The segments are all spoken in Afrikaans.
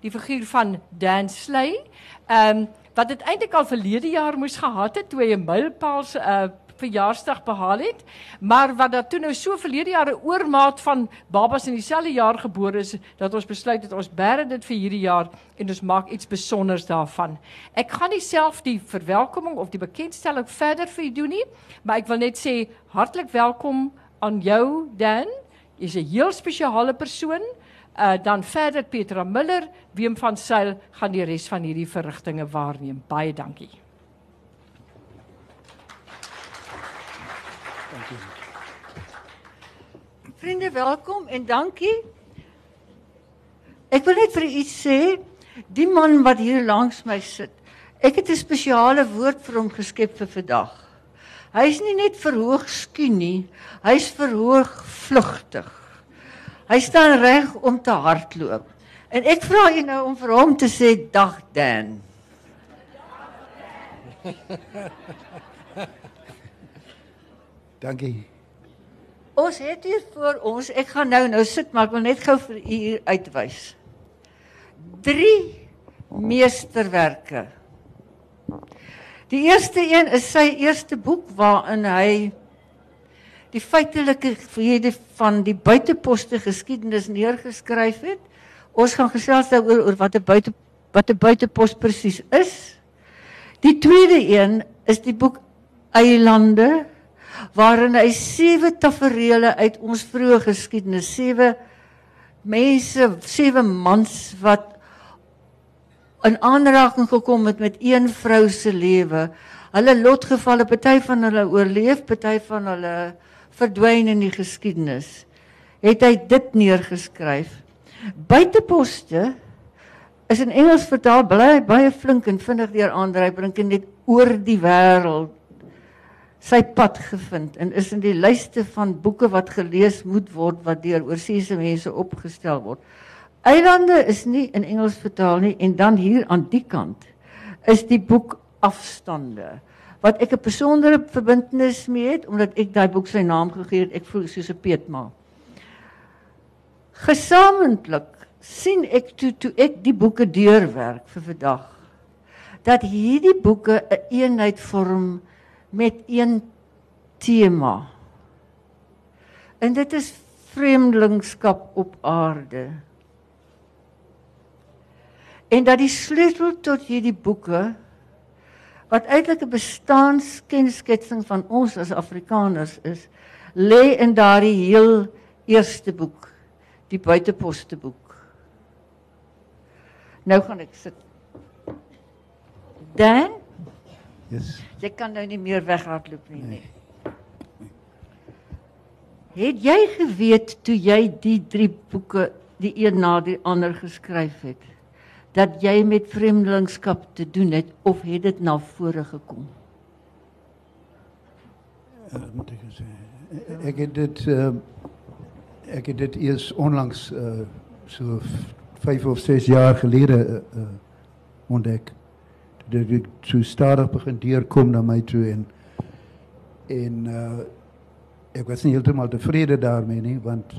die figuur van Dan Sley. Ehm um, wat dit eintlik al verlede jaar moes gehad het toe hy 'n mylpaal uh verjaarsdag behaal het, maar wat dat toe nou so verlede jaar 'n oormaat van babas in dieselfde jaar gebore is dat ons besluit het ons bære dit vir hierdie jaar en ons maak iets spesiaals daarvan. Ek gaan nie self die verwelkoming of die bekendstelling verder vir u doen nie, maar ek wil net sê hartlik welkom aan jou Dan. Jy's 'n heel spesiale persoon. Uh dan verder Petra Miller, Wim van Sail gaan die res van hierdie verrigtinge waarneem. Baie dankie. Vriende, welkom en dankie. Ek wil net vir iets sê. Die man wat hier langs my sit, ek het 'n spesiale woord vir hom geskep vir vandag. Hy's nie net verhoog skien nie, hy's verhoog vlugtig. Hy staan reg om te hardloop. En ek vra u nou om vir hom te sê dag Dan. Dankie. Ons het hier voor ons, ek gaan nou nou sit, maar ek wil net gou vir u hier uitwys. Drie meesterwerke. Die eerste een is sy eerste boek waarin hy die feitelike verhede van die buiteposte geskiedenis neergeskryf het. Ons gaan gesels daaroor oor wat 'n buite wat 'n buitepos presies is. Die tweede een is die boek Eilande waarin hy sewe tafereele uit ons vroeë geskiedenis, sewe mense, sewe mans wat in aanraking gekom het met een vrou se lewe. Hulle lotgevalle, party van hulle oorleef, party van hulle verdwyn in die geskiedenis. Het hy dit neergeskryf. Buiteposte is in Engels vertaal bly baie flink en vinnig deur aandryf en net oor die wêreld sy pad gevind en is in die lyste van boeke wat gelees moet word wat deur oorseese mense opgestel word. Eilande is nie in Engels vertaal nie en dan hier aan die kant is die boek Afstande wat ek 'n besondere verbintenis mee het omdat ek daai boek sy naam gegee het. Ek voel soos 'n peetma. Gesamentlik sien ek toe toe ek die boeke deurwerk vir vandag dat hierdie boeke 'n een eenheid vorm met een tema. En dit is vreemdelingskap op aarde. En dat die sleutel tot hierdie boeke wat eintlik 'n bestaanskensketsing van ons as Afrikaners is, lê in daardie heel eerste boek, die buiteposte boek. Nou gaan ek sit. Dan Yes. Jy kan nou nie meer weghardloop nie. Nee. Het jy geweet toe jy die drie boeke die een na die ander geskryf het dat jy met vreemdelingskap te doen het of het dit na vore gekom? Uh, moet ek sê ek het dit uh, ek het dit eers onlangs uh, so 5 of 6 jaar gelede uh, ontdek dat ek so stadig begin deurkom na my toe en en uh ek was nie heeltemal tevrede daarmee nie want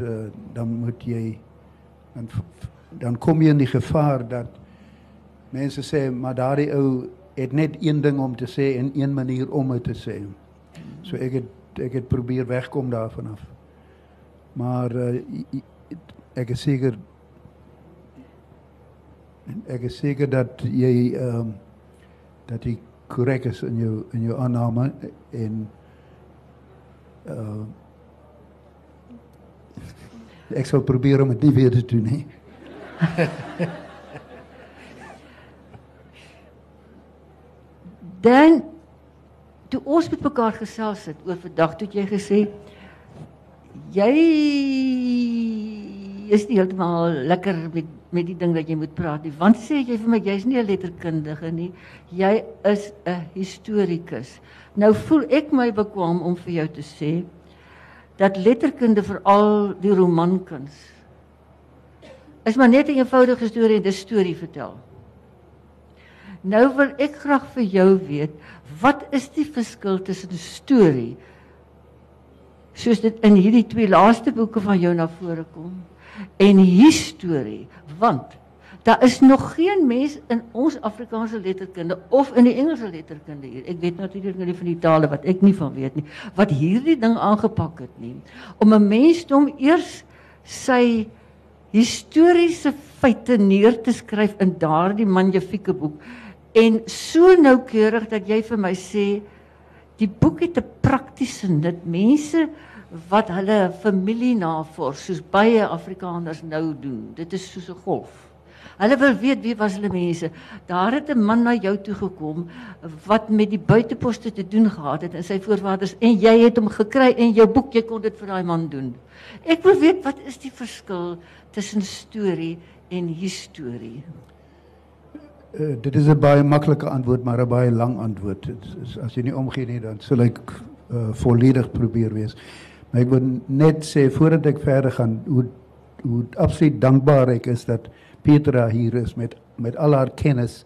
dan moet jy dan dan kom jy in die gevaar dat mense sê maar daardie ou het net een ding om te sê en een manier om dit te sê. So ek het ek het probeer wegkom daarvan af. Maar uh, ek is seker ek is seker dat jy ehm dat hy korrek is in jou in jou aanname en uh ek sal probeer om dit nie weer te doen nie. Dan toe ons met mekaar gesels het oor vandag toe jy gesê jy is nie heeltemal lekker met met die ding dat jy moet praat nie. Want sê jy vir my jy's nie 'n letterkundige nie. Jy is 'n historikus. Nou voel ek my bekwam om vir jou te sê dat letterkunde veral die romankuns is maar net 'n eenvoudige storie en 'n storie vertel. Nou wil ek graag vir jou weet, wat is die verskil tussen 'n storie soos dit in hierdie twee laaste boeke van jou na vore kom? en historie want Daar is nog geen mens in ons Afrikaanse letterkunde of in die Engelse letterkunde hier. Ek weet natuurlik nie van die tale wat ek nie van weet nie, wat hierdie ding aangepak het nie. Om 'n mens om eers sy historiese feite neer te skryf in daardie magnifieke boek en so noukeurig dat jy vir my sê die boek het 'n praktiese nut. Mense wat hulle familie navors soos baie Afrikaners nou doen. Dit is soos 'n golf. Hulle wil weet wie was hulle mense. Daar het 'n man na jou toe gekom wat met die buiteposte te doen gehad het en sy voorvaders en jy het hom gekry en jou boek jy kon dit vir daai man doen. Ek wil weet wat is die verskil tussen storie en historie? Uh, dit is 'n baie maklike antwoord maar 'n baie lang antwoord. Is, as jy nie omgee nie dan sal ek uh, volledig probeer wees. Maar ek wil net sê voordat ek verder gaan hoe hoe absoluut dankbaar ek is dat Petra hier is met met al haar kennis,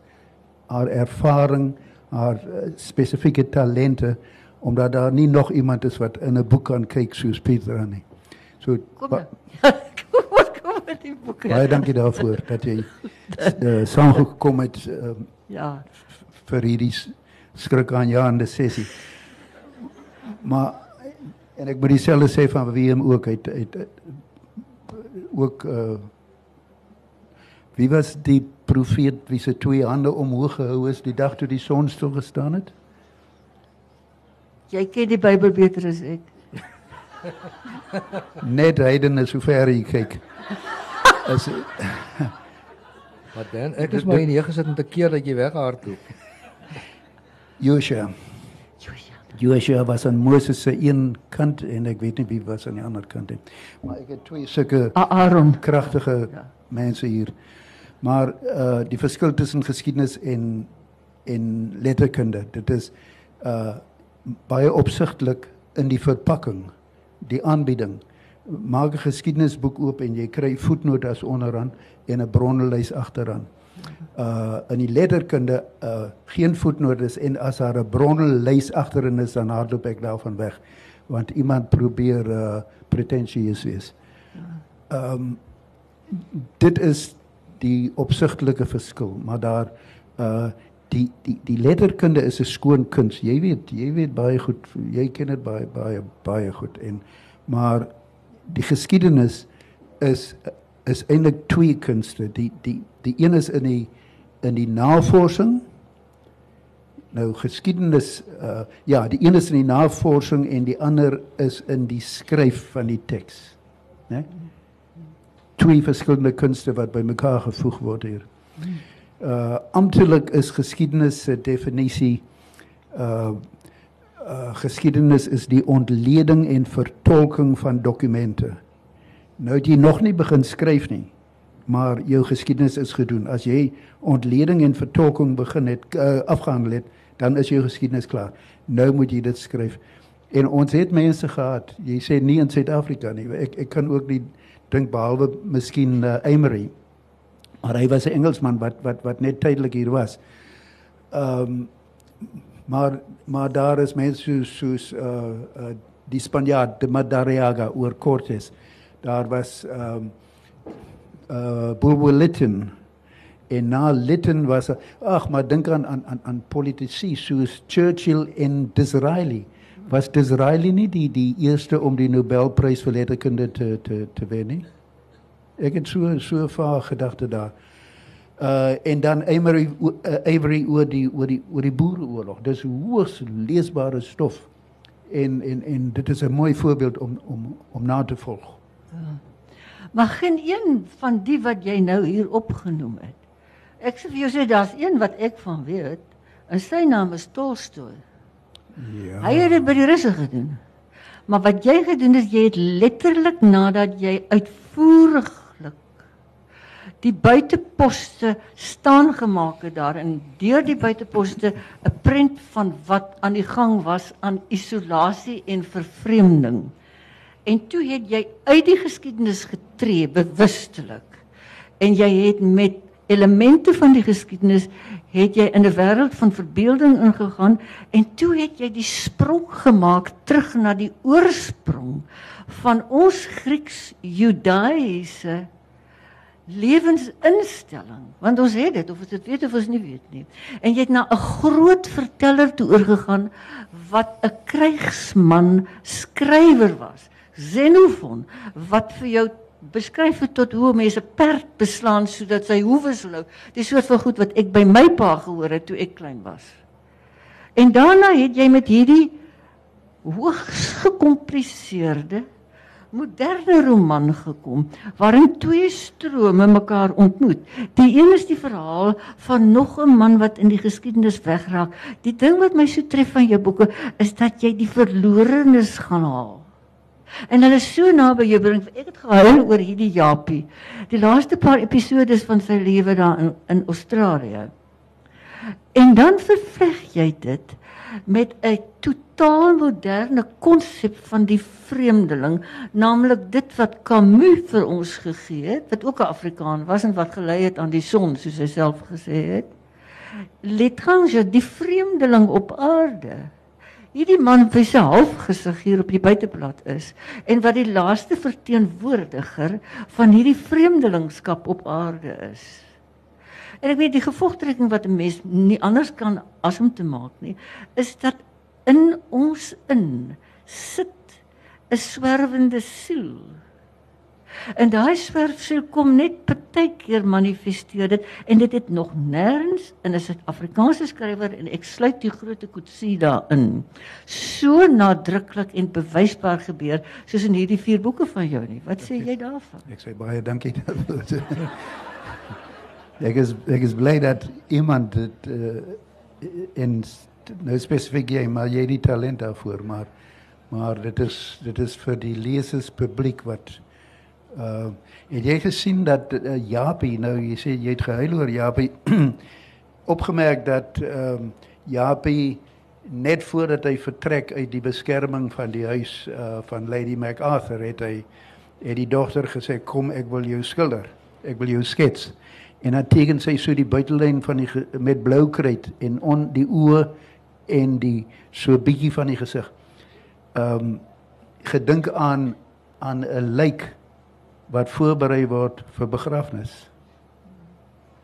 haar ervaring, haar uh, spesifieke talente omdat daar nie nog iemand is wat in 'n boek kan kyk soos Petra nie. So kom met die boek. Baie dankie daarvoor dat jy uh, saamgekom het uh, ja vir hierdie skrik aan Jan die sessie. Maar en ek moet dieselfde sê van hom ook uit uit ook uh Wie was die profeet wie se twee hande omhoog gehou is die dag toe die son stil gestaan het? Jy ken die Bybel beter as ek. Net heiden is so ver jy kyk. As Wat dan? Ek is maar hier neergesit om te keer dat jy weghardloop. Joshua. Joshua. Joshua was aan Moses se een kant en ek weet nie wie was aan die ander kant nie. Maar ek het twee sulke Aaron kragtige ja. mense hier. Maar uh die verskil tussen geskiedenis en en letterkunde, dit is uh baie opsigtelik in die verpakking, die aanbieding. Maak 'n geskiedenisboek oop en jy kry voetnotas onderaan en 'n bronnelys agteraan. Uh in die letterkunde uh geen voetnotas en as daar 'n bronnelys agterin is dan hardloop ek daarvan weg want iemand probeer uh wees. Um, dit is die opsigtelike verskil, maar daar uh die die die letterkunde is 'n skoon kuns. Jy weet, jy weet baie goed, jy ken dit baie baie baie goed en maar die geskiedenis is is eintlik twee kunste. Die die die een is in die in die navorsing Nou geskiedenis uh ja, die een is in die navorsing en die ander is in die skryf van die teks. Né? Nee? twee verskillende kunste wat bymekaar gevoeg word hier. Uh amptelik is geskiedenis se definisie uh uh geskiedenis is die ontleding en vertolking van dokumente. Nou jy nog nie begin skryf nie, maar jou geskiedenis is gedoen. As jy ontleding en vertolking begin het uh, afgehandel het, dan is jou geskiedenis klaar. Nou moet jy dit skryf. En ons het mense gehad. Jy sê nie in Suid-Afrika nie. Ek ek kan ook nie dink behalwe miskien uh, Emery. Maar hy was 'n Engelsman wat wat wat net tydelik hier was. Ehm um, maar maar daar is mense soos soos uh, uh die Spanjaard de Madariaga oor Cortes. Daar was ehm um, uh Bulwer Lytton en na Lytton was ag maar dink aan aan aan politici soos Churchill en Disraeli was Disraeli nie die die eerste om die Nobelprys vir letterkunde te te te wen nie. Ek het so so vaar gedagte daar. Uh en dan Avery uh, Avery oor die oor die oor die boereoorlog. Dis hoogs leesbare stof. En en en dit is 'n mooi voorbeeld om om om na te volg. Ja. Maar geen een van die wat jy nou hier opgenoem het. Ek sê vir jou sê daar's een wat ek van weet. En sy naam is Tolstoy. Ja. Hy het dit by die russe gedoen. Maar wat jy gedoen het, jy het letterlik nadat jy uitvoeriglik die buiteposte staan gemaak het daar en deur die buiteposte 'n prent van wat aan die gang was aan isolasie en vervreemding. En toe het jy uit die geskiedenis getree bewustelik. En jy het met elemente van die geskiedenis het jy in 'n wêreld van verbeelding ingegaan en toe het jy die sprong gemaak terug na die oorsprong van ons Grieks Judaïse lewensinstelling, want ons het dit of ons dit weet of ons nie weet nie. En jy het na 'n groot verteller toe oorgegaan wat 'n krygsman skrywer was. Xenophon wat vir jou beskryf het tot hoe mense perd beslaan sodat sy hoewe slou. Die soort van goed wat ek by my pa gehoor het toe ek klein was. En daarna het jy met hierdie hoogs gekompliseerde moderne roman gekom waarin twee strome mekaar ontmoet. Die een is die verhaal van nog 'n man wat in die geskiedenis wegraak. Die ding wat my so tref van jou boeke is dat jy die verlorenes gaan haal. En hulle so naby jou bring. Ek het gehuil oor hierdie Japie. Die laaste paar episodes van sy lewe daar in, in Australië. En dan vervleg jy dit met 'n totaal moderne konsep van die vreemdeling, naamlik dit wat Camus vir ons gegee het, wat ook 'n Afrikaan was en wat gelei het aan die son, soos hy self gesê het. L'étranger, die vreemdeling op aarde. Hierdie man wie se halfgesig hier op die buiteblad is en wat die laaste verteenwoordiger van hierdie vreemdelingskap op aarde is. En ek weet die gevolgtrekking wat 'n mens nie anders kan as om te maak nie, is dat in ons in sit 'n swerwende siel. En daai swerfsiel kom net partykeer manifesteer dit en dit het nog nêrens in 'n Suid-Afrikaanse skrywer en ek sluit die groot Kutsi daarin. So nadruklik en bewysbaar gebeur soos in hierdie vier boeke van jou nie. Wat sê jy daarvan? Ek sê baie dankie. ek is ek is bly dat iemand dit uh, in nou spesifiek jy maar jy die talent daarvoor maar maar dit is dit is vir die lesers publiek wat uh het jy gesien dat uh, Japie nou jy sê jy het gehuil oor Japie opgemerk dat ehm um, Japie net voordat hy vertrek uit die beskerming van die huis uh van Lady MacArthur het hy het die dogter gesê kom ek wil jou skilder ek wil jou skets en dan teken sy so die buitelyn van die met blou kruit en on die oë en die so bietjie van die gesig. Ehm um, gedink aan aan 'n lijk wat voorberei word vir begrafnis.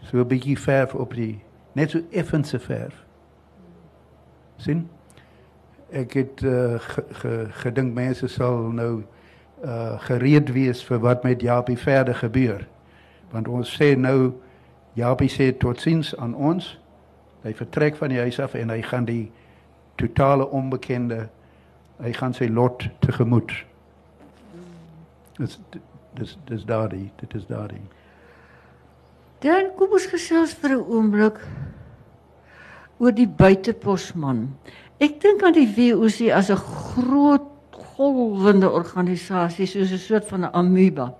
So 'n bietjie verf op die net so effense verf. sien? Ek het uh, ge, gedink mense sal nou uh gereed wees vir wat met Japie verder gebeur. Want ons sê nou Japie sê totsiens aan ons. Hy vertrek van die huis af en hy gaan die totale onbekende hy gaan sy lot tegemoet. Dis dis dis daardie, dit is daardie. Dan kom ons gesels vir 'n oomblik oor die buiteposman. Ek dink aan die WOC as 'n groot golwende organisasie soos 'n soort van 'n amoeba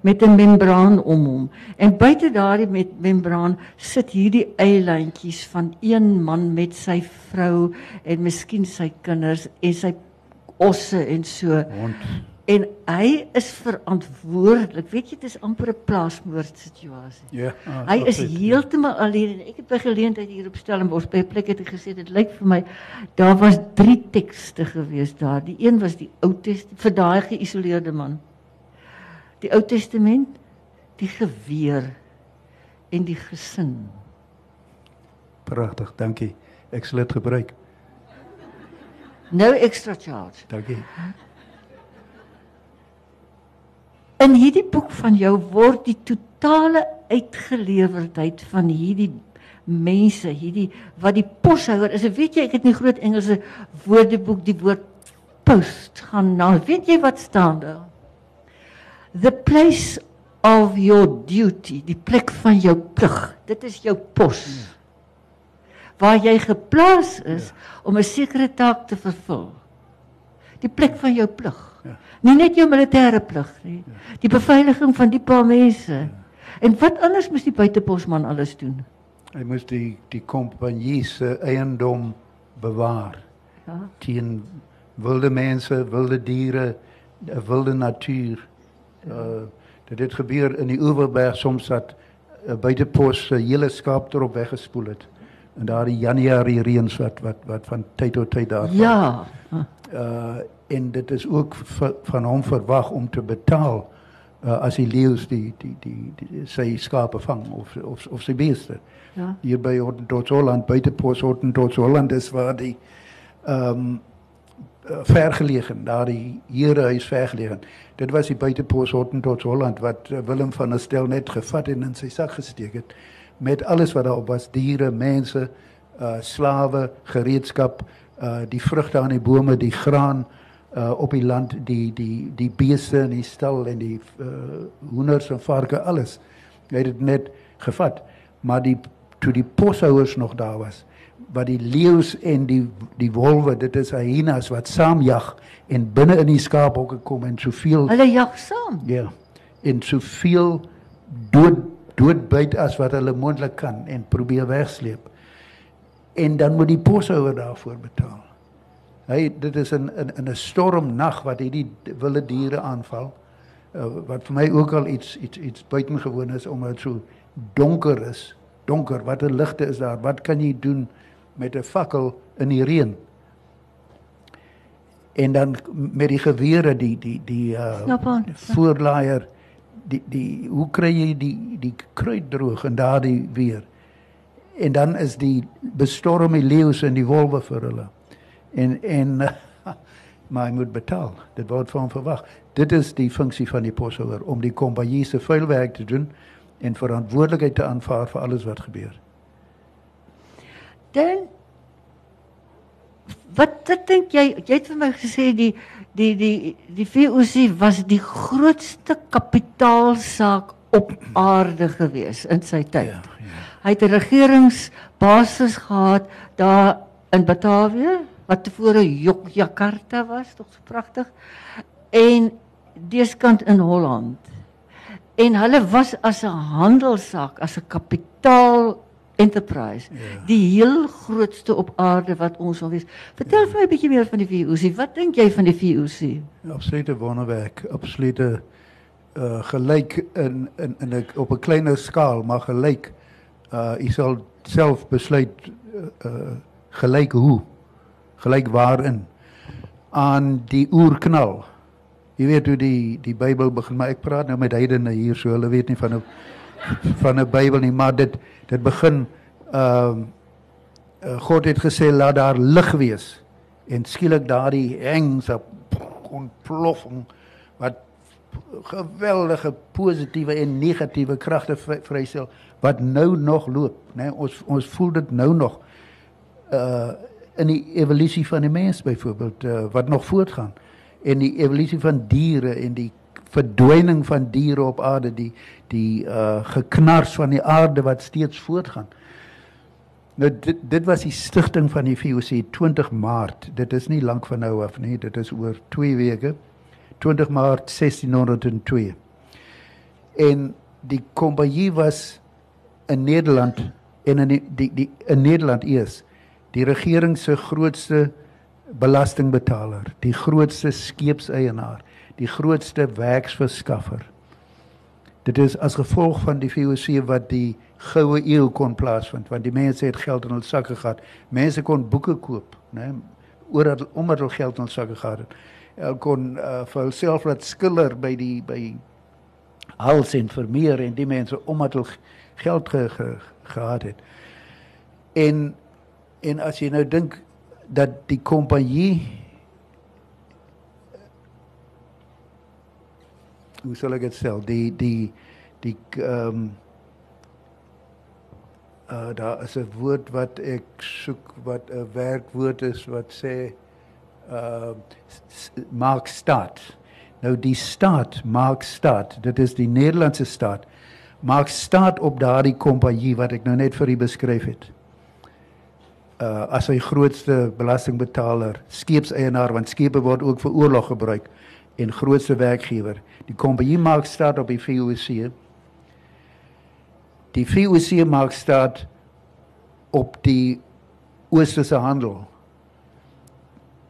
met 'n membraan om hom. En buite daardie met membraan sit hierdie eilandjies van een man met sy vrou en miskien sy kinders en sy osse en so. Hond. En hy is verantwoordelik. Weet jy, dit is amper 'n plaasmoord situasie. Ja. ah, Hy is heeltemal alleen en ek het by geleentheid hier op Stellenbosch by 'n plek het gesê dit lyk vir my daar was drie tekste gewees daar. Die een was die Ou Testament vir daai geïsoleerde man. Die Ou Testament, die geweer en die gesin. pragtig, dankie. Ek sal dit gebruik. No extra charge. Dankie. In hierdie boek van jou word die totale uitgelewerdheid van hierdie mense, hierdie wat die poshouer is. Weet jy, ek het in die groot Engelse woordeboek die woord post gaan na. Weet jy wat staan daar? The place of your duty, die plek van jou plig. Dit is jou pos. Waar jy geplaas is om 'n sekere taak te vervul. Die plek van jou plig. Nie net jou militêre plig nie. Die beveiliging van die paar mense. En wat anders moes die buiteposman alles doen? Hy moes die die kompanie se eiendom bewaar Ja. teen wilde mense, wilde diere, wilde natuur. Uh dit het gebeur in die Oeverberg soms dat 'n uh, buitepos se hele skaap erop weggespoel het. En daardie Januarie reëns wat wat wat van tyd tot tyd daar Ja. uh en dit is ook van hom verwag om te betaal uh, as die leeu's die die die, die sy skape vang of of of sy beeste. Ja. Hier by Hortentots Holland, buite Pos Hortentots Holland is waar die ehm um, vergelegen, daar die herehuis vergelegen. Dit was die buite Pos Hortentots Holland wat uh, Willem van der Stel net gevat en in sy sak gesteek het met alles wat daarop was, diere, mense, uh slawe, gereedskap, uh die vrugte aan die bome, die graan uh op die land, die die die beeste in die stal en die uh hoenders en varke alles. Hy het dit net gevat. Maar die toe die poshouers nog daar was, wat die leeu's en die die wolwe, dit is hyenas wat saam jag en binne in die skaaphokke kom en soveel Hulle jag saam. Ja. En soveel dood doodbyt as wat hulle moontlik kan en probeer wegsleep. En dan moet die poshouer daarvoor betaal. Hy dit is in in in 'n stormnag wat hierdie wilde diere aanval. Uh, wat vir my ook al iets iets iets buitengewoon is omdat dit so donker is. Donker, watter ligte is daar? Wat kan jy doen met 'n fakkel in die reën? En dan met die gewere die die die uh voorlaaier die die hoe kry jy die die kruit droog in daardie weer? En dan is die bestorm die leeu's en die wolwe vir hulle. En en maar hy moet betaal. Dit word van verwag. Dit is die funksie van die poshouer om die kompanjie se vuilwerk te doen en verantwoordelikheid te aanvaar vir alles wat gebeur. Dan wat wat dink jy? Jy het vir my gesê die die die die VOC was die grootste kapitaalsaak op aarde gewees in sy tyd. Ja, ja. Hy het 'n regeringsbasis gehad daar in Batavië wat tevore Yogyakarta was, tog so pragtig. En deskant in Holland. En hulle was as 'n handelssaak, as 'n kapitaal enterprise, Ja. die heel grootste op aarde wat ons wil wees. Vertel vir my 'n bietjie meer van die VOC. Wat dink jy van die VOC? Absolute wonderwerk, absolute uh gelyk in in in 'n op 'n kleiner skaal, maar gelyk. Uh u sal self besluit uh, uh gelyk hoe, gelyk waarin aan die oerknal. Jy weet hoe die die Bybel begin, maar ek praat nou met heidene hier so, hulle weet nie van 'n van 'n Bybel nie, maar dit dit begin ehm uh, God het gesê laat daar lig wees en skielik daardie hengse ontploffing wat geweldige positiewe en negatiewe kragte vry- vrystel wat nou nog loop, né? Nee, ons ons voel dit nou nog uh in die evolusie van die mens byvoorbeeld uh, wat nog voortgaan en die evolusie van diere en die verdwyning van diere op aarde die die uh geknars van die aarde wat steeds voortgaan. Nou dit dit was die stigting van die VOC 20 Maart. Dit is nie lank van nou af nie, dit is oor 2 weke. 20 Maart 1602. En die kompanjie was in Nederland en in die die, die in Nederland eers die regering se grootste belastingbetaler, die grootste skeepseienaar, die grootste werksverskaffer. Dit is as gevolg van die VOC wat die goue eeu kon plaasvind want die mense het geld in hul sakke gehad. Mense kon boeke koop, né? Omdat omdat hulle geld in hul sakke gehad het. Hulle kon uh, vir hulself laat skiller by die by Hals en Vermeer en die mense omdat hulle geld ge, ge, gehad het. En en as jy nou dink dat die kompanjie hoe sal ek dit stel? Die die die ehm um, uh, daar is 'n woord wat ek soek wat 'n werkwoord is wat sê uh maak staat. Nou die staat maak staat. Dit is die Nederlandse staat. Maak staat op daardie kompanjie wat ek nou net vir u beskryf het. Uh as sy grootste belastingbetaler, skeepseienaar want skepe word ook vir oorlog gebruik en grootste werkgewer. Die kompanjie maak staat op die VOC. Die VOC maak staat op die oosterse handel.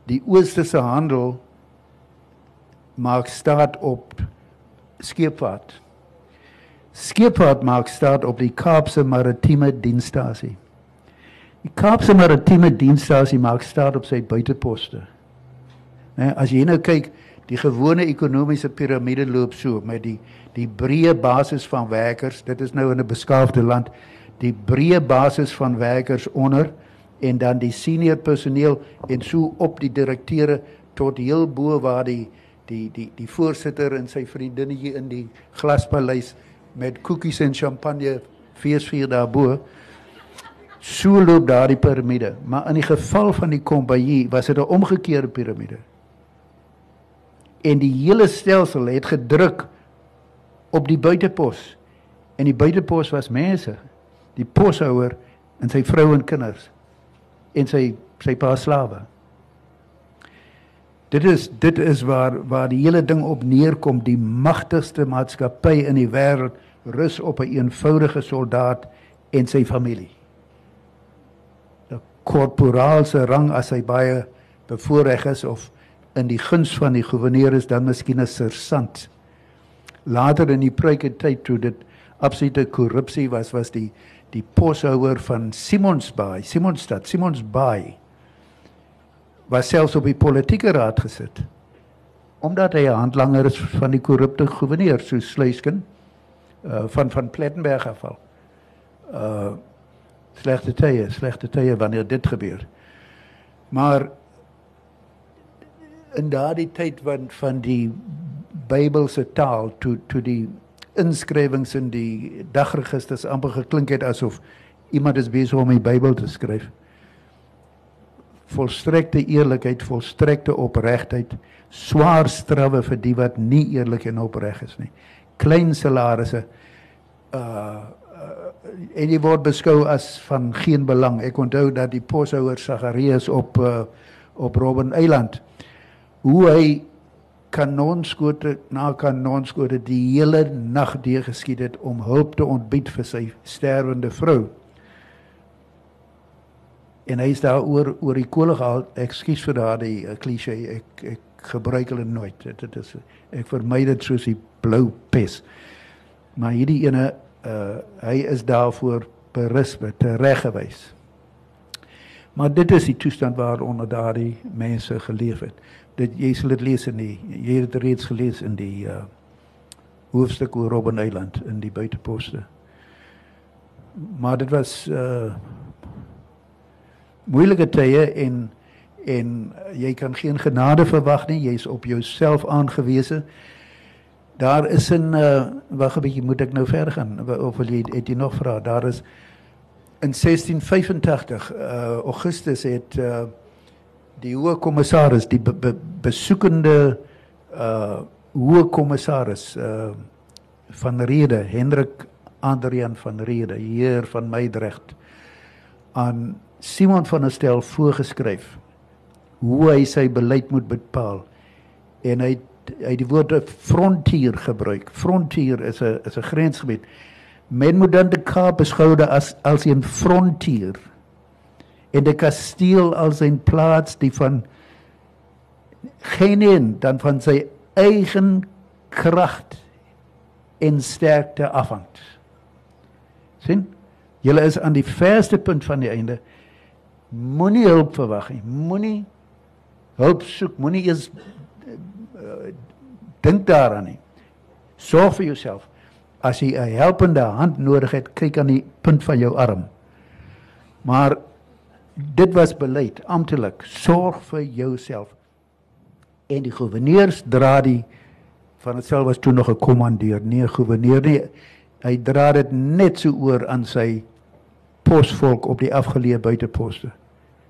Die oosterse handel maak staat op scheepvaart. Scheepvaart maak staat op die Kaapse Maritieme Dienstasie. Die Kaapse Maritieme Dienstasie maak staat op sy buiteposte. Nee, as jy nou kyk, Die gewone ekonomiese piramide loop so met die die breë basis van werkers. Dit is nou in 'n beskaafde land. Die breë basis van werkers onder en dan die senior personeel en so op die direkteure tot heel bo waar die die die die voorsitter en sy vriendinnetjie in die glaspaleis met koekies en champagne feesvier daarbo. So loop daardie piramide, maar in die geval van die kompanjie was dit 'n omgekeerde piramide. En die hele stelsel het gedruk op die buitepos. En die buitepos was mense, die poshouer en sy vrou en kinders en sy sy pa slawe. Dit is dit is waar waar die hele ding op neerkom, die magtigste maatskappy in die wêreld rus op 'n een eenvoudige soldaat en sy familie. 'n Korporaal se rang as hy baie bevoorreg is of in die guns van die goewerneur is dan miskien 'n sersant. Later in die preike tyd toe dit absolute korrupsie was, was die die poshouer van Simonsbaai, Simonstad, Simonsbaai was selfs op die politieke raad gesit omdat hy 'n handlanger is van die korrupte goewerneur so Sluisken uh, van van Plettenberg afval. Uh slegte tye, slegte tye wanneer dit gebeur. Maar in daardie tyd van van die Bybelse taal toe toe die inskrywings in die dagregisters amper geklink het asof iemand is besig om die Bybel te skryf. Volstrekte eerlikheid, volstrekte opregtheid, swaar strawwe vir die wat nie eerlik en opreg is nie klein salarisse uh, uh en jy word beskou as van geen belang. Ek onthou dat die poshouer Sagarius op uh, op Robben Eiland hoe hy kanonskote na kanonskote die hele nag deur geskiet het om hulp te ontbied vir sy sterwende vrou. En hy is daar oor oor die kolle gehaal. Ekskuus vir daardie klise. Ek ek gebruik hulle nooit. Dit is ek vermy dit soos die blou pes. Maar hierdie ene uh hy is daarvoor berus met reggewys. Maar dit is die toestand waaronder daardie mense geleef het. Dit jy sal dit lees in die jy het dit reeds gelees in die uh hoofstuk oor Robben Eiland in die buiteposte. Maar dit was uh moeilike tye en en jy kan geen genade verwag nie. Jy's op jouself aangewese. Daar is 'n uh, wag 'n bietjie, moet ek nou verder gaan of wil jy het jy nog vra? Daar is in 1685 uh, Augustus het uh, die hoë kommissaris, die be be besoekende uh hoë kommissaris uh van Rede, Hendrik Adrian van Rede, heer van Meidrecht aan Simon van der Stel voorgeskryf hoe hy sy beleid moet bepaal en hy hy die woord frontier gebruik. Frontier is 'n is 'n grensgebied. Men moet dan die Kaap beskou as as 'n frontier. En die kasteel as 'n plaas die van geen een dan van sy eigen krag en sterkte afhang. sien? Julle is aan die verste punt van die einde. Moenie hulp verwag nie. Moenie hulp soek. Moenie eers dink daaraan nie. Sorg vir jouself. As jy 'n helpende hand nodig het, kyk aan die punt van jou arm. Maar dit was beleid amptelik. Sorg vir jouself. En die goewerneurs dra die van homself was toe nog 'n kommandeur, nie 'n goewerneur nie. Hy dra dit net so oor aan sy posvolk op die afgeleë buiteposte.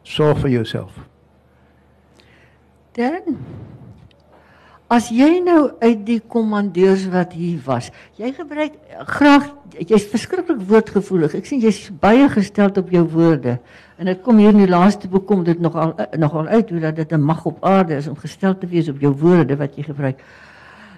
Sorg vir jouself. Dan As jy nou uit die kommandeurs wat hier was, jy gebruik graag jy's verskriklik woordgevoelig. Ek sien jy's baie gestel op jou woorde. En dit kom hier in die laaste boek kom dit nogal nogal uit hoe dat dit 'n mag op aarde is om gestel te wees op jou woorde wat jy gebruik.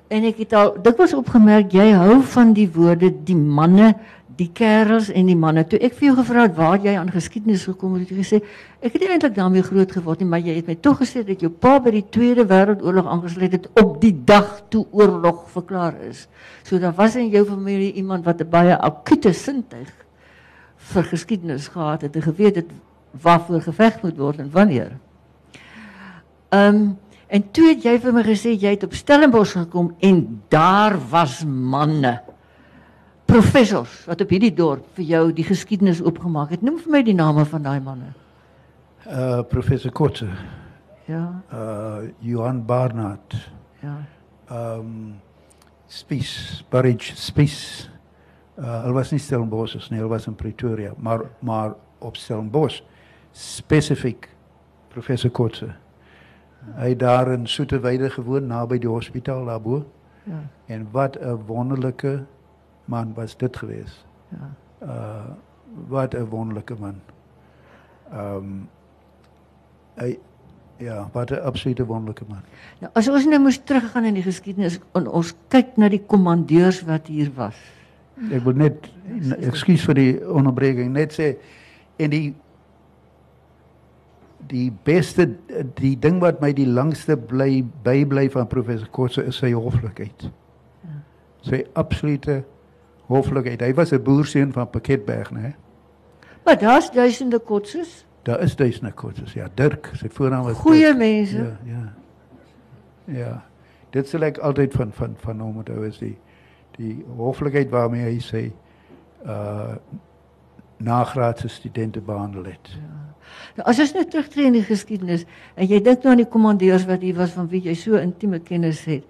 En ek het al dikwels opgemerk jy hou van die woorde die manne die kerels en die manne. Toe ek vir jou gevra het waar jy aan geskiedenis gekom het, het jy gesê ek het nie eintlik daarmee groot geword nie, maar jy het my tog gesê dat jou pa by die Tweede Wêreldoorlog aangesluit het op die dag toe oorlog verklaar is. So daar was in jou familie iemand wat 'n baie akute sintuig vir geskiedenis gehad het en geweet het waarvoor geveg moet word en wanneer. Ehm um, En toe het jy vir my gesê jy het op Stellenbosch gekom en daar was manne professors wat op hierdie dorp vir jou die geskiedenis oopgemaak het. Noem vir my die name van daai manne. Uh, professor Kotze, Ja, uh, Johan Barnard, ja. um, Spies, Burridge, Spies. Uh, hulle was nie Stellenbosch nie, hulle was in Pretoria, maar maar op Stellenbosch spesifiek professor Kotze. Hy het daar in Soeterwyde gewoon naby die hospitaal daarbo. Ja. En wat 'n wonderlike man was dit geweest. Ja. Uh wat 'n wonderlike man. Ehm um, hy ja, wat 'n absolute wonderlike man. Nou as ons nou moes teruggaan in die geskiedenis en ons kyk na die kommandeurs wat hier was. Ek wil net ekskuus vir die onderbreking net sê en die die beste die ding wat my die langste bly bybly van professor Kotse is sy hoflikheid. Ja. Sy absolute hoflikheid. Hy was 'n boerseun van Pakketberg, né? Maar daar's duisende kotses, Daar is duisende Kotses. Ja, Dirk, sy voornaam was goeie Dirk. mense. Ja, ja. Ja. Dit sal ek altyd van van van hom onthou is die die hoflikheid waarmee hy sy uh nagraadse studente behandel het. Nou, as ons nou terugtree in die geskiedenis en jy dink nou aan die kommandeurs wat hier was van wie jy so intieme kennis het.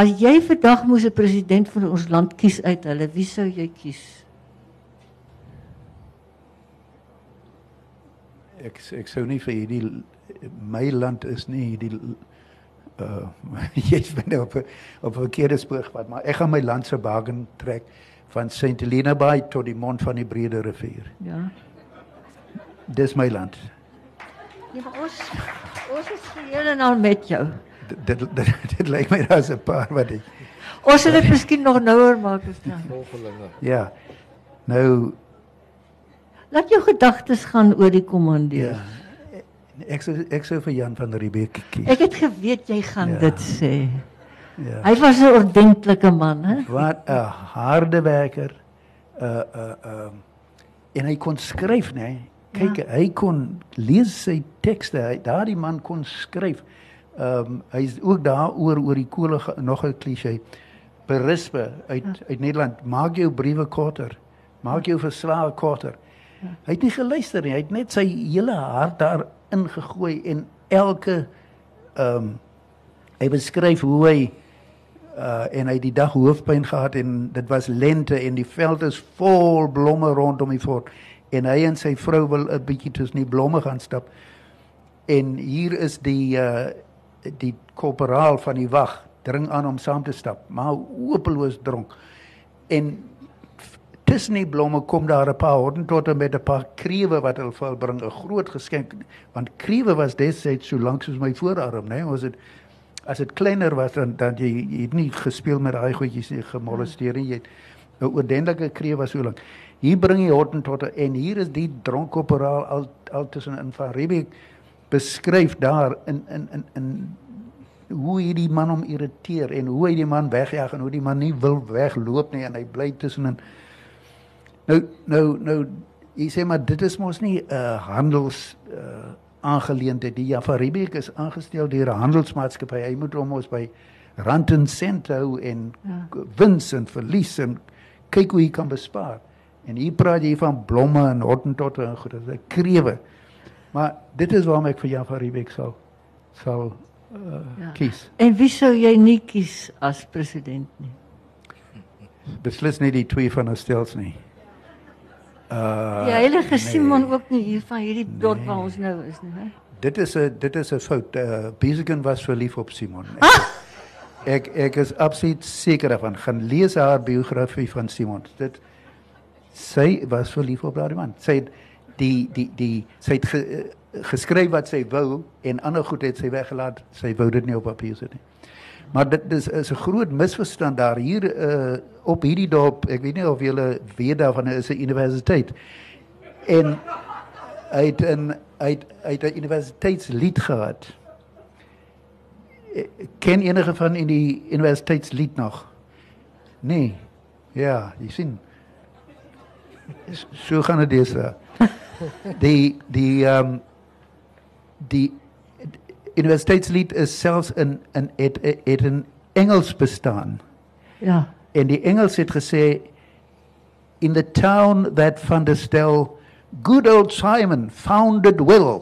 As jy vandag moes 'n president van ons land kies uit hulle, wie sou jy kies? Ek ek sou nie vir hierdie my land is nie hierdie uh jy's binne op op 'n verkeerde spoorpad, maar ek gaan my land se baken trek van St Helena Bay tot die mond van die Brede rivier. Ja. Dis my land. Ja, maar ons ons is geheel en al met jou. Dit dit, dit, dit lyk my daar's 'n paar wat die Ons sal dit miskien nog nouer maak as dan. Volgelinge. ja. Nou Laat jou gedagtes gaan oor die kommandeur. ja. Ek sou ek sou vir Jan van Riebeeck kies. Ek het geweet jy gaan Ja. dit sê. ja. Hy was 'n ordentlike man, hè? Wat 'n harde werker. Uh uh um en hy kon skryf, né? Kyk, ja. hy kon lees sy tekste. Daardie man kon skryf. Um hy's ook daaroor oor die kolle nog 'n klise. Berispe uit ja. uit Nederland, maak jou briewe korter. Maak jou verslae korter. Ja. Hy het nie geluister nie. Hy het net sy hele hart daar ingegooi en elke um hy beskryf hoe hy uh en hy die dag hoofpyn gehad en dit was lente en die veld is vol blomme rondom die fort en hy en sy vrou wil 'n bietjie tussen die blomme gaan stap en hier is die uh die korporaal van die wag dring aan om saam te stap maar hopeloos dronk. En tussen die blomme kom daar 'n paar hordentotte met 'n paar krewe wat hulle vir bring 'n groot geskenk want krewe was destyds so lank soos my voorarm nê ons het as dit kleiner was dan dan jy, jy het nie gespeel met daai goedjies nie gemolesteer nie jy het 'n oordentlike kreef was so lank hier bring jy hordentotte en hier is die dronkoperaal al al tussenin van Riebeeck beskryf daar in in in in hoe hierdie man hom irriteer en hoe hy die man wegjaag en hoe die man nie wil wegloop nie en hy bly tussenin. Nou nou nou jy sê maar dit is mos nie 'n uh, handels uh, aangeleentheid. Die Jaffa Riebeeck is aangestel deur 'n handelsmaatskappy. Hy moet hom ons by rand en sent hou en Ja. ja. wins en verlies en kyk hoe hy kan bespaar. En hier praat jy van blomme en hottentotte en goed. Dit is krewe maar dit is waarom ek vir Jaffa Riebeeck sal sal uh, Ja. ja. kies En wie sou jy nie kies as president nie? beslis nie die twee van Estels nie uh Die heilige nee. Simon ook nie hier van hierdie dorp waar ons nou is nie, hè? Dit is 'n dit is 'n fout. Uh Besigen was verlief op Simon. Ah! Ek ek is absoluut seker daarvan. Gaan lees haar biografie van Simon. Dit sy was verlief op daardie man. Sy het die die die sy het ge, eh, geskryf wat sy wou en ander goed het sy weggelaat. Sy wou dit nie op papier sit nie. Maar dit is is 'n groot misverstand daar hier uh op hierdie dorp. Ek weet nie of julle weet daarvan is 'n universiteit. En hy het 'n hy het, hy het 'n universiteitslied gehad. Eh, Ken enige van in die universiteitslied nog? Nee. Ja, jy sien. So gaan dit dis. Die die ehm um, die universiteitslied is selfs in in het het in Engels bestaan. Ja. En die Engels het gesê in the town that Van der Stel good old Simon founded well.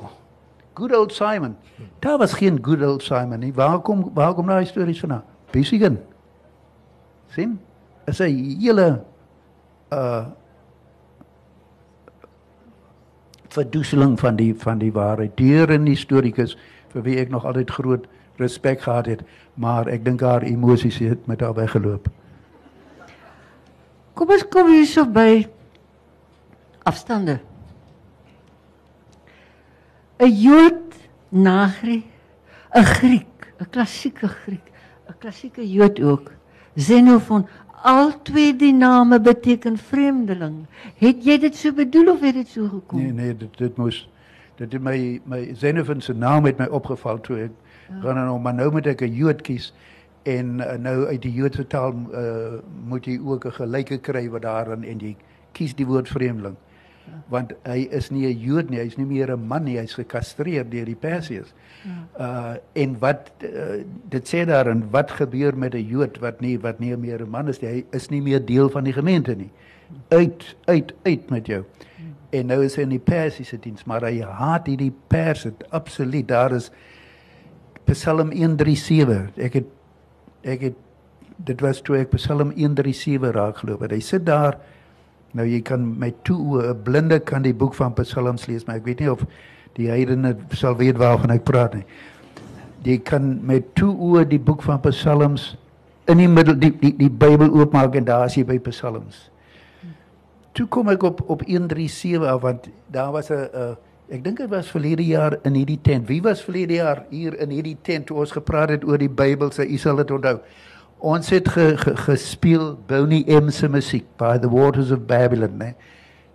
Good old Simon. Daar was geen good old Simon nie. Waar kom waar kom daai stories vandaan? Michigan. sien? Is 'n hele uh verdoeseling van die van die waarheid. Deur in die historikus vir wie ek nog altyd groot respek gehad het, maar ek dink haar emosies het met haar weggeloop. Kom ons kom hierso by afstande. 'n Jood Nagri, 'n Griek, 'n klassieke Griek, 'n klassieke Jood ook. Xenophon, al twee die name beteken vreemdeling. Het jy dit so bedoel of het dit so gekom? Nee nee, dit dit moes dit het my my Xenophon se naam het my opgeval toe ek ja. gaan nou maar nou moet ek 'n Jood kies en uh, nou uit die Joodse taal uh, moet jy ook 'n gelyke kry wat daarin en jy kies die woord vreemdeling. Ja. Want hy is nie 'n Jood nie, hy's nie meer 'n man nie, hy's gekastreer deur die Persiërs. Ja. Uh en wat uh, dit sê daarin wat gebeur met 'n Jood wat nie wat nie meer 'n man is nie, hy is nie meer deel van die gemeente nie. Uit uit uit met jou. En nou is hy in die Persiese diens, maar hy haat hierdie Perse absoluut. Daar is Psalm 137. Ek het ek het dit was toe ek Psalm 137 raak geloop het. Hy sit daar nou jy kan met toe oë 'n blinde kan die boek van Psalms lees, maar ek weet nie of die heidene sal weet waarvan ek praat nie. Jy kan met toe oë die boek van Psalms in die middel die die, die Bybel oopmaak en daar is jy by Psalms. Toe kom ek op op 137 af want daar was 'n Ek dink dit was verlede jaar in hierdie tent. Wie was verlede jaar hier in hierdie tent toe ons gepraat het oor die Bybel? Sy u sal dit onthou. Ons het ge, ge, gespeel Bonnie M se musiek by the waters of Babylon, né?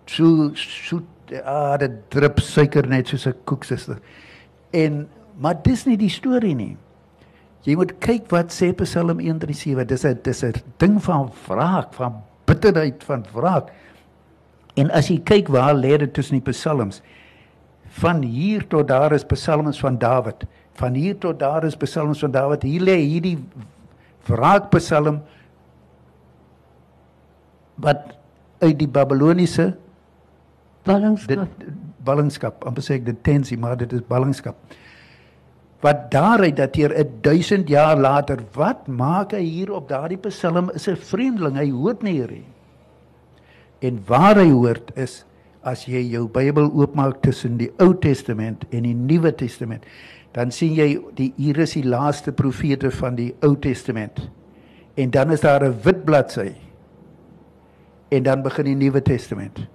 So so ah, dit drup suiker net soos 'n koeksuster. En maar dis nie die storie nie. Jy moet kyk wat sê Psalm 137. Dis 'n dis 'n ding van wraak, van bitterheid, van wraak. En as jy kyk waar lê dit tussen die psalms? van hier tot daar is psalms van Dawid. Van hier tot daar is psalms van Dawid. Hier lê hierdie wraakpsalm wat uit die Babiloniese ballingskap ballingskap, amper sê ek detensie, maar dit is ballingskap. Wat daaruit dateer 1000 jaar later, wat maak hy hier op daardie psalm is 'n vreemdeling, hy hoort nie hier nie. En waar hy hoort is as jy jou Bybel oopmaak tussen die Ou Testament en die Nuwe Testament, dan sien jy die hier is die laaste profete van die Ou Testament. En dan is daar 'n wit bladsy. En dan begin die Nuwe Testament.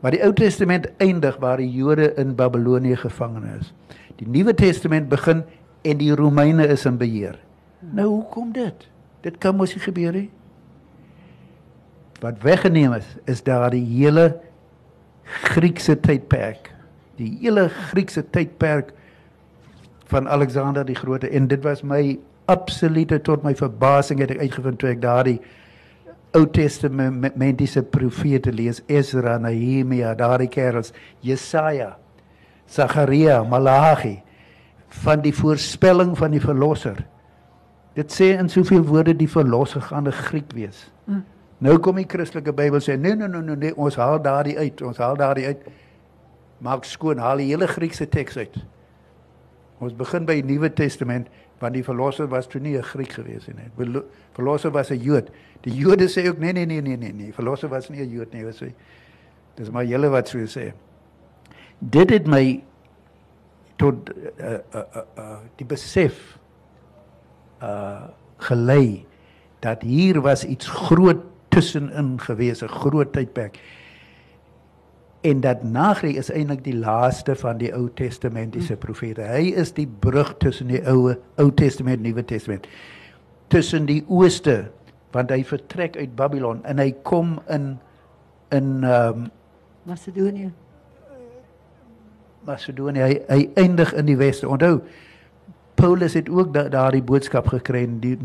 Maar die Ou Testament eindig waar die Jode in Babilonie gevangene is. Die Nuwe Testament begin en die Romeine is in beheer. Nou hoekom dit? Dit kan mos nie gebeur nie. Wat weggeneem is, is daar die hele Griekse tydperk. Die hele Griekse tydperk van Alexander die Grote en dit was my absolute tot my verbasing het ek uitgevind toe ek daardie Ou Testamentiese profete lees Ezra, Nehemia, daardie kerels, Jesaja, Sagaria, Malagi van die voorspelling van die verlosser. Dit sê in soveel woorde die verlosser gaan 'n Griek wees. Mm. Nou kom die Christelike Bybel sê nee nee nee nee, nee ons haal daardie uit, ons haal daardie uit. Maak skoon, haal die hele Griekse teks uit. Ons begin by die Nuwe Testament want die verlosser was toe nie 'n Griek gewees nie. Die verlosser was 'n Jood. Die Jode sê ook nee nee nee nee nee, nee. verlosser was nie 'n Jood nie, sê. Dis maar julle wat so sê. Dit het my tot uh uh uh, uh die besef uh gelei dat hier was iets groot tussenin gewees, 'n groot tydperk. En dat Nagri is eintlik die laaste van die Ou Testamentiese profete. Hy is die brug tussen die Ou Ou Testament en Nuwe Testament. Tussen die ooste, want hy vertrek uit Babylon en hy kom in in ehm um, Macedonië. Macedonië. Hy, hy eindig in die weste. Onthou Paulus het ook daardie boodskap gekry in die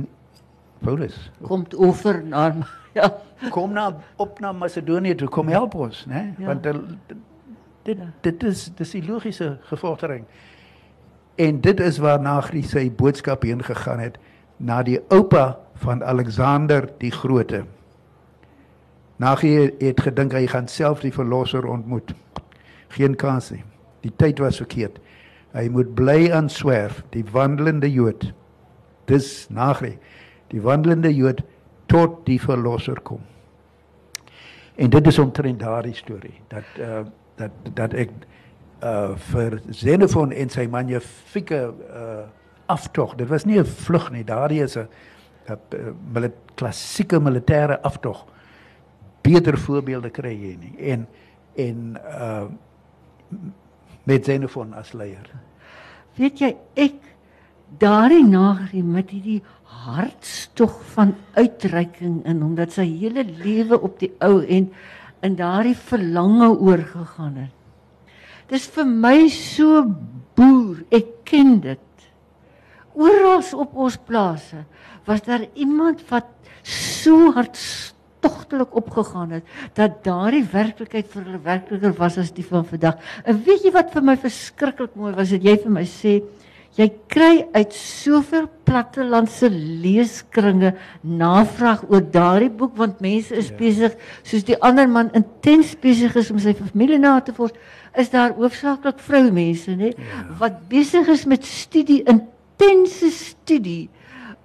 Paulus. Kom oor na ja. Kom na op na Macedonië toe, kom help ons, né? Ja. Want dit dit dit is dis die logiese gevordering. En dit is waar Nagri sy boodskap heen gegaan het na die oupa van Alexander die Grote. Nagri het gedink hy gaan self die verlosser ontmoet. Geen kans nie. Die tyd was verkeerd. Hy moet bly aan swerf, die wandelende Jood. Dis Nagri, die wandelende Jood tot die verlosser kom. En dit is omtrent daardie storie dat uh dat dat ek uh vir Xenophon en sy magnifieke uh aftog. Dit was nie 'n vlug nie, daardie is 'n 'n klassieke militêre aftog. Beter voorbeelde kry jy nie. En en uh met Xenophon as leier. Weet jy ek daardie nagrie met hierdie hartstog van uitreiking in omdat sy hele lewe op die ou en in daardie verlange oorgegaan het. Dis vir my so boer, ek ken dit. Oral op ons plase was daar iemand wat so hartstogtelik opgegaan het dat daardie werklikheid vir hulle werkliker was as die van vandag. En weet jy wat vir my verskriklik mooi was, dat jy vir my sê Jy kry uit soveel plattelandse leeskringe navraag oor daardie boek want mense is ja. besig soos die ander man intens besig is om sy familie na te vors is daar hoofsaaklik vroumense nê ja. wat besig is met studie intense studie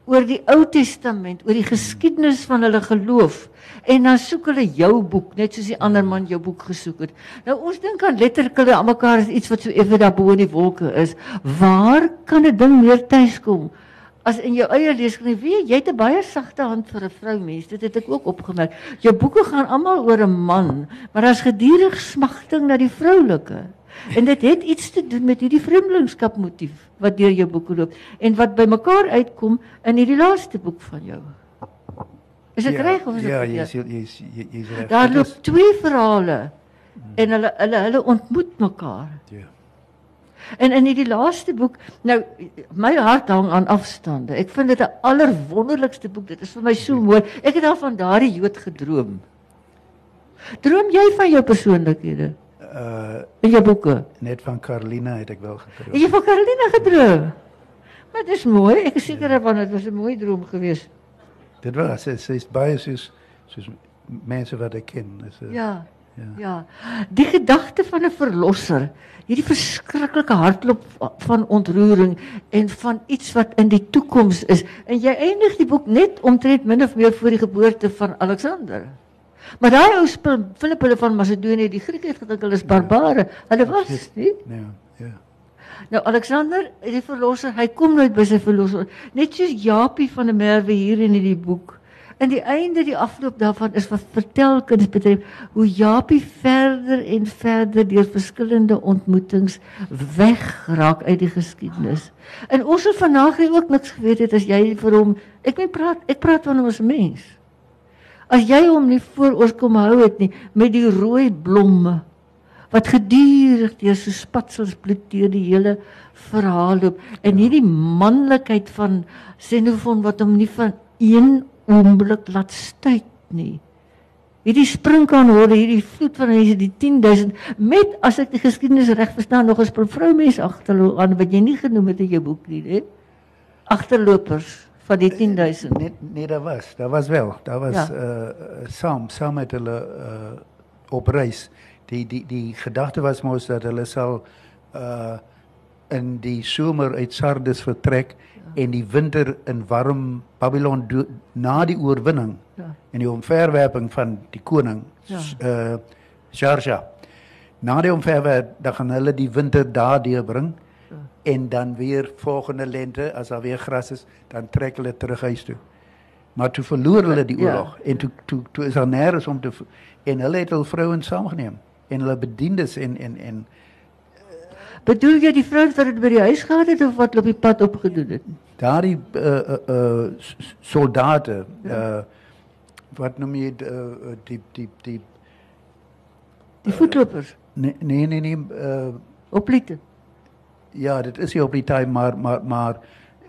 oor die Ou Testament oor die geskiedenis van hulle geloof En dan soek hulle jou boek, net soos die ander man jou boek gesoek het. Nou ons dink aan letterlik aan mekaar as iets wat so effe daar bo in die wolke is. Waar kan 'n ding meer tuis kom? As in jou eie leeskring, weet jy, jy het 'n baie sagte hand vir 'n vrou mens. Dit het ek ook opgemerk. Jou boeke gaan almal oor 'n man, maar daar's gedurig smagting na die vroulike. En dit het iets te doen met hierdie vreemdelingskap motief wat deur jou boeke loop en wat by mekaar uitkom in hierdie laaste boek van jou. Is dit ja, reg of is dit Ja, jy jy jy jy sê Daar loop twee verhale hmm. en hulle hulle hulle ontmoet mekaar. Ja. En in hierdie laaste boek, nou my hart hang aan afstande. Ek vind dit 'n allerwonderlikste boek. Dit is vir my so mooi. Ek het al van daardie Jood gedroom. Droom jy van jou persoonlikhede? Uh in jou boeke? Net van Carolina het ek wel gedroom. Jy van Carolina gedroom? Maar dit is mooi. Ek is seker ja. dat dit was 'n mooi droom geweest. Dit was sy sy's baie soos soos mense wat ek ken. Is a, ja, ja. Ja. Die gedagte van 'n verlosser, hierdie verskriklike hartklop van ontroering en van iets wat in die toekoms is. En jy eindig die boek net omtrent min of meer voor die geboorte van Alexander. Maar daai ou Filippe van Macedonië, die Grieke het gedink hulle is barbare. Hulle was nie. Ja, ja. Nou Alexander, die verlosser, hy kom nooit by sy verlosser. Net soos Japie van der Merwe hier in hierdie boek. In die einde die afloop daarvan is wat vertel kuns betref hoe Japie verder en verder deur verskillende ontmoetings wegraak uit die geskiedenis. En ons het vanaand ook niks geweet het as jy vir hom ek weet praat ek praat van hom as 'n mens. As jy hom nie voor ons kom hou het nie met die rooi blomme wat gedurig deur so spatsels bloed deur die hele verhaal loop en hierdie manlikheid van Xenophon wat hom nie van een oomblik laat stuit nie. Hierdie spring kan hoor hierdie vloed van mense die 10000 met as ek die geskiedenis reg verstaan nog 'n vroumense agterloop aan wat jy nie genoem het in jou boek nie, hè? Agterlopers van die 10000. Nee, nee, daar was, daar was wel. Daar was ja. uh saam saam met hulle uh op reis die die die gedagte was mos dat hulle sal uh in die somer uit Sardes vertrek en die winter in warm Babylon na die oorwinning ja. en die omverwerping van die koning ja. uh. Na die omverwerping dan gaan hulle die winter daar deurbring. En dan weer volgende lente as daar weer gras is, dan trek hulle terug huis toe. Maar toe verloor hulle die oorlog ja. en toe toe toe is daar nêrens om te en hulle het hul vrouens saamgeneem en hulle bediendes en en en Bedoel jy die vrouens wat dit by die huis gehad het of wat op die pad opgedoen het? Daardie uh uh, uh soldate ja. uh wat noem uh, die die die die voetlopers? Nee nee nee nee uh opliete. Ja, dit is nie op die tyd maar maar maar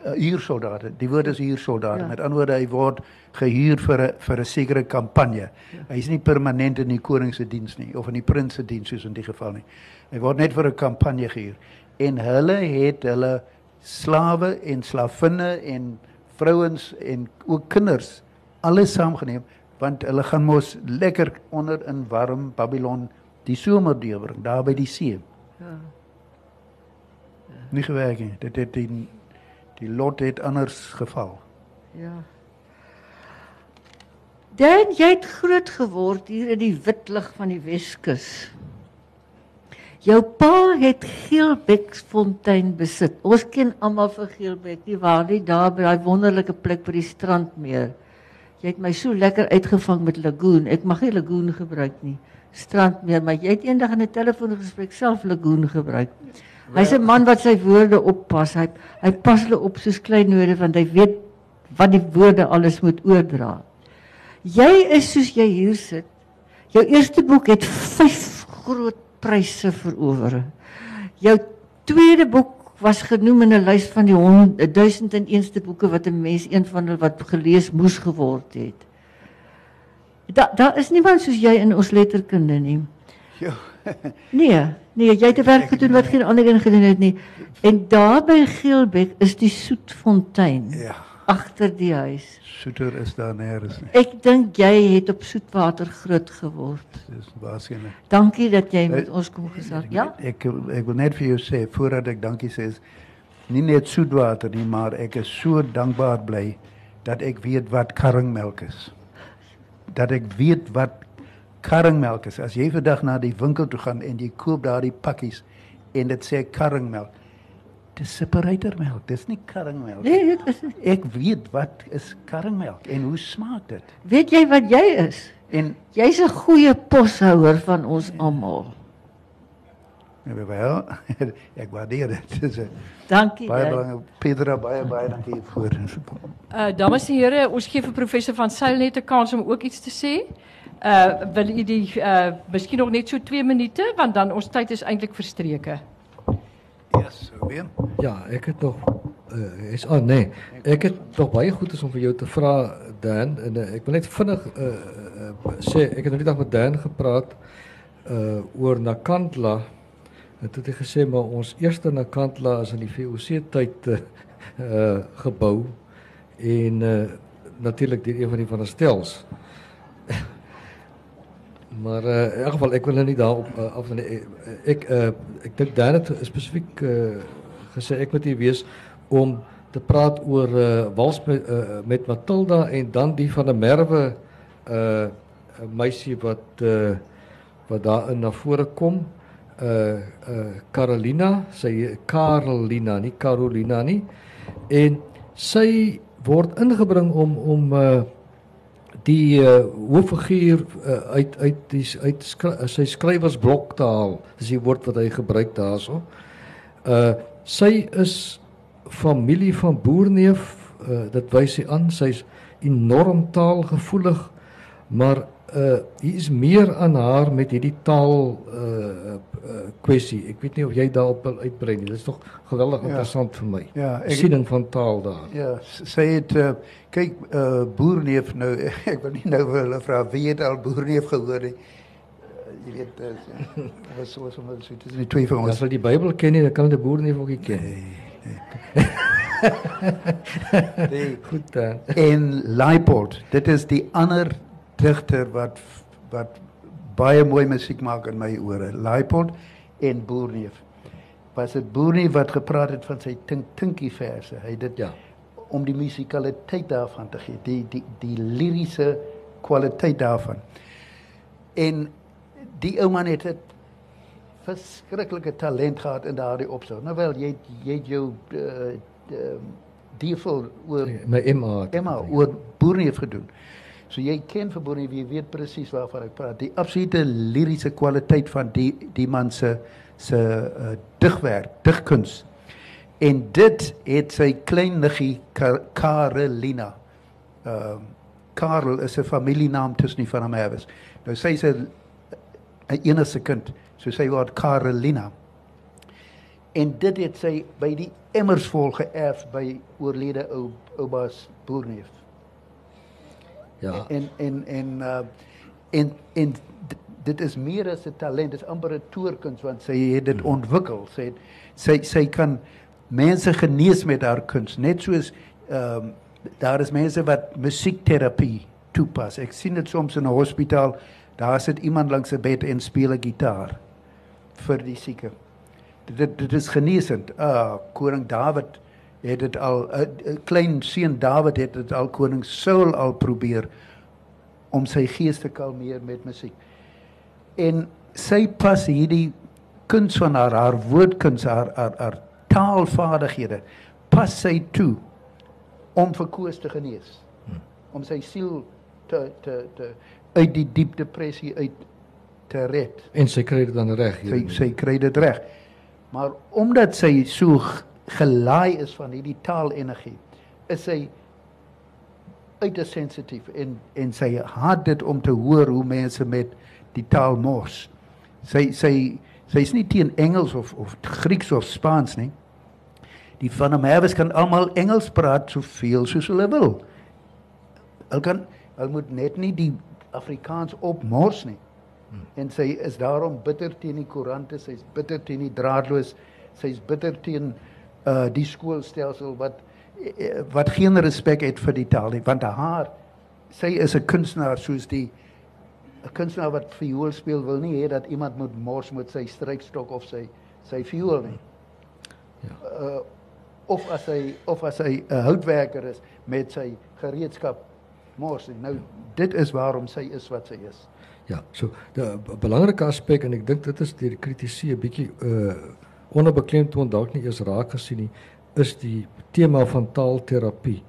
uh, huursoldate. Die woord is huursoldate. Ja. Met ander woorde hy word gehuur vir 'n vir 'n sekere kampanje. Ja. Hy is nie permanent in die koning se diens nie of in die prins se diens soos in die geval nie. Hy word net vir 'n kampanje gehuur. en hulle het hulle slawe en slavinne en vrouens en ook kinders alles saamgeneem want hulle gaan mos lekker onder in warm Babylon die somer deurbring daar by die see. Ja. Nie gewerk nie. Dit het die die lot het anders geval. Ja. Dan jy het groot geword hier in die wit lig van die Weskus. Jou pa het Geelbeksfontein besit. Ons ken almal vir Geelbek, nie waar nie? Daar by daai wonderlike plek by die strandmeer. Jy het my so lekker uitgevang met lagoon. Ek mag nie lagoon gebruik nie. Strandmeer, maar jy het eendag in 'n telefoongesprek self lagoon gebruik. Hy's 'n man wat sy woorde oppas. Hy hy pas hulle op soos kleinode want hy weet wat die woorde alles moet oordra. Jy is soos jy hier sit. Jou eerste boek het 5 groot pryse verower. Jou tweede boek was genoem in 'n lys van die 1001ste boeke wat 'n mens een van hulle wat gelees moes geword het. Daar daar is niemand soos jy in ons letterkunde nie. Ja. Nee, nee, jy het 'n werk gedoen wat geen ander een gedoen het nie. En daar by Geelbek is die soetfontein Ja. agter die huis. Soeter is daar nêrens nie. Ek dink jy het op soetwater groot geword. Dis waarskynlik. Dankie dat jy met ons kom gesels. Ja? Ek ek wil net vir jou sê voordat ek dankie sê is nie net soetwater nie, maar ek is so dankbaar bly dat ek weet wat karringmelk is. Dat ek weet wat karringmelk is. As jy vandag na die winkel toe gaan en jy koop daardie pakkies en dit sê karringmelk. Dis separatormelk, dis nie karringmelk. Nee, dit is Ek weet wat is karringmelk en hoe smaak dit. Weet jy wat jy is? En Jy's 'n goeie poshouer van ons almal. ja, wel, ek waardeer dit. Dis 'n Dankie. baie belangrik. Pedra baie baie dankie vir Uh dames en here, ons gee vir professor van Sail net 'n kans om ook iets te sê. Uh wil u die uh miskien nog net so 2 minute want dan ons tyd is eintlik verstreke. Yes, so weer. Ja, ek het nog uh, is ah oh, nee, ek het nog baie goed is om vir jou te vra Dan en uh, ek wil net vinnig uh, uh, sê ek het nou die dag met Dan gepraat uh oor Nakantla. En toe het hy gesê maar ons eerste Nakantla is in die VOC tyd uh, uh gebou en uh natuurlik deur een van die van die stels. Maar uh, in elk geval ek wil nou nie daarop uh, af nie. Ek uh, ek dink Dan het spesifiek uh, gesê ek moet hier wees om te praat oor uh, wals met, uh, met Matilda en dan die van 'n Merwe uh 'n meisie wat uh wat daarin na vore kom. Uh uh Carolina, sy Carolina, nie Carolina nie. En sy word ingebring om om uh die uh, hooffiguur uh, uit uit die uit skry, uh, sy skrywersblok te haal. Dis die woord wat hy gebruik daarso. Uh sy is familie van boerneef, uh, dit wys sy aan. Sy's enorm taalgevoelig, maar uh hier is meer aan haar met hierdie taal uh, uh kwessie. Ek weet nie of jy daarop wil uitbrei nie. Dit is tog geweldig Ja. interessant vir my. Ja, Die ek- siening van taal daar. Ja, s- sy het uh, kyk uh, boerneef nou ek wil nie nou vir hulle vra wie het al boerneef gehoor nie. Uh, jy weet uh, was so so maar so dis nie twee van As ons. hulle die Bybel ken nie, dan kan die boerneef ook nie ken. Die, Goed dan. en Leipold, dit is die ander digter wat wat baie mooi musiek maak in my ore. Leipold en Boerneef. Was dit Boerneef wat gepraat het van sy tink tinkie verse. Hy dit Ja. om die musikaliteit daarvan te gee, die die die liriese kwaliteit daarvan. En die ou man het 'n verskriklike talent gehad in daardie opsig. Nou wel, jy jy jou uh, uh, diefel oor My MA. gedink. oor Boerneef gedoen. So jy ken vir Boerneef, jy weet presies waarvan ek praat. Die absolute liriese kwaliteit van die die man se se uh, digwerk, digkuns. En dit het sy klein niggie Ka- Carolina. Ehm uh, Karel is 'n familienaam tussen die van hom Herwes. Nou sy is 'n 'n enigste kind, so sy word Carolina. En dit het sy by die emmers vol geërf by oorlede ou oubaas Boerneef. Ja. En en en uh en en dit is meer as 'n talent, dit is amper 'n toerkuns want sy het dit ontwikkel. Sy het, sy sy kan mense genees met haar kuns, net soos ehm um, daar is mense wat musiekterapie toepas. Ek sien dit soms in 'n hospitaal, daar sit iemand langs 'n bed en speel 'n gitaar vir die sieke. Dit dit is genesend. Ah, uh, koning Dawid het dit al 'n uh, klein seun Dawid het dit al koning Saul al probeer om sy gees te kalmeer met musiek. En sy pas hierdie kuns van haar haar woordkuns haar haar, haar taalvaardighede pas sy toe om vir Koos te genees. Hmm. Om sy siel te te te uit die diep depressie uit te red. En sy kry dit dan reg. Sy sy kry dit reg. Maar omdat sy so gelaai is van hierdie taalenergie, is sy uiters sensitief en en sy haat dit om te hoor hoe mense met die taal mors. Sy sy sy's nie teen Engels of of Grieks of Spaans nie. Die van hom Herwes kan almal Engels praat soveel soos hulle wil. Hulle kan hulle moet net nie die Afrikaans opmors nie. En sy is daarom bitter teen die koerante, sy's bitter teen die draadloos, sy's bitter teen uh die skoolstelsel wat Eh, wat geen respek het vir die taal nie want haar sy is 'n kunstenaar soos die 'n kunstenaar wat viool speel wil nie hê dat iemand moet mors met sy strykstok of sy sy viool nie. Ja. Uh, of as hy of as hy 'n houtwerker is met sy gereedskap mors nie. Nou dit is waarom sy is wat sy is. Ja, so 'n belangrike aspek en ek dink dit is deur die kritisie 'n bietjie uh onderbeklemtoon dalk nie eens raak gesien nie is die tema van taalterapie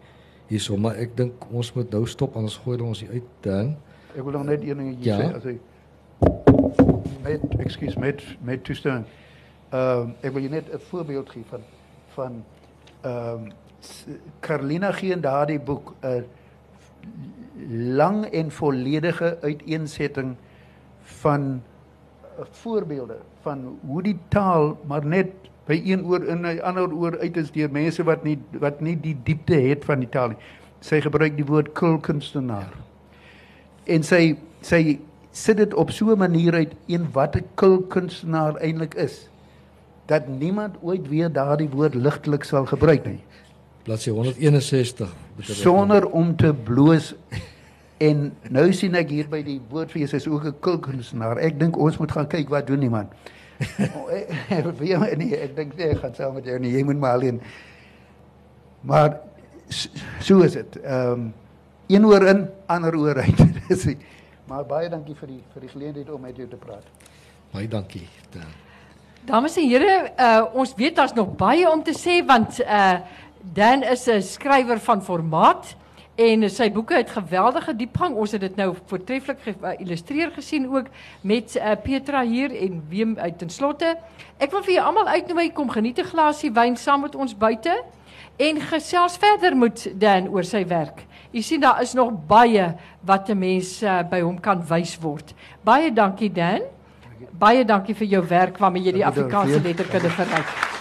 hierso, maar ek dink ons moet nou stop anders gooi ons hier uit dan. Ek wil nog net een ding hier ja? sê as hy met ekskuus met met toestemming. Ehm uh, ek wil net 'n voorbeeld gee van van ehm uh, Carolina gee in daardie boek 'n uh, lang en volledige uiteensetting van voorbeelde van hoe die taal maar net by een oor in 'n ander oor uit is deur mense wat nie wat nie die diepte het van die taal nie. Sy gebruik die woord kulkunstenaar. En sy sy sit dit op so 'n manier uit een wat 'n kulkunstenaar eintlik is dat niemand ooit weer daardie woord ligtelik sal gebruik nie. Bladsy 161 sonder om te bloos en nou sien ek hier by die woordfees is ook 'n kulkunstenaar. Ek dink ons moet gaan kyk wat doen die man. oh, ek dink ek gaan saam met jou nie. Jy moet maar alleen. Maar so is dit. Ehm um, een oor in, ander oor uit. Dis maar baie dankie vir die vir die geleentheid om met jou te praat. Baie dankie. Dames en here, uh, ons weet daar's nog baie om te sê want uh, Dan is 'n skrywer van formaat. En sy boeke het geweldige diepgang. Ons het dit nou voortreffelik geïllustreer gesien ook met uh, Petra hier en wie uit ten slotte. Ek wil vir julle almal uitnooi kom geniet 'n glasie wyn saam met ons buite en gesels verder met Dan oor sy werk. Jy sien daar is nog baie wat 'n mens uh, by hom kan wys word. Baie dankie Dan. Baie dankie vir jou werk waarmee jy die Afrikaanse letterkunde verryk.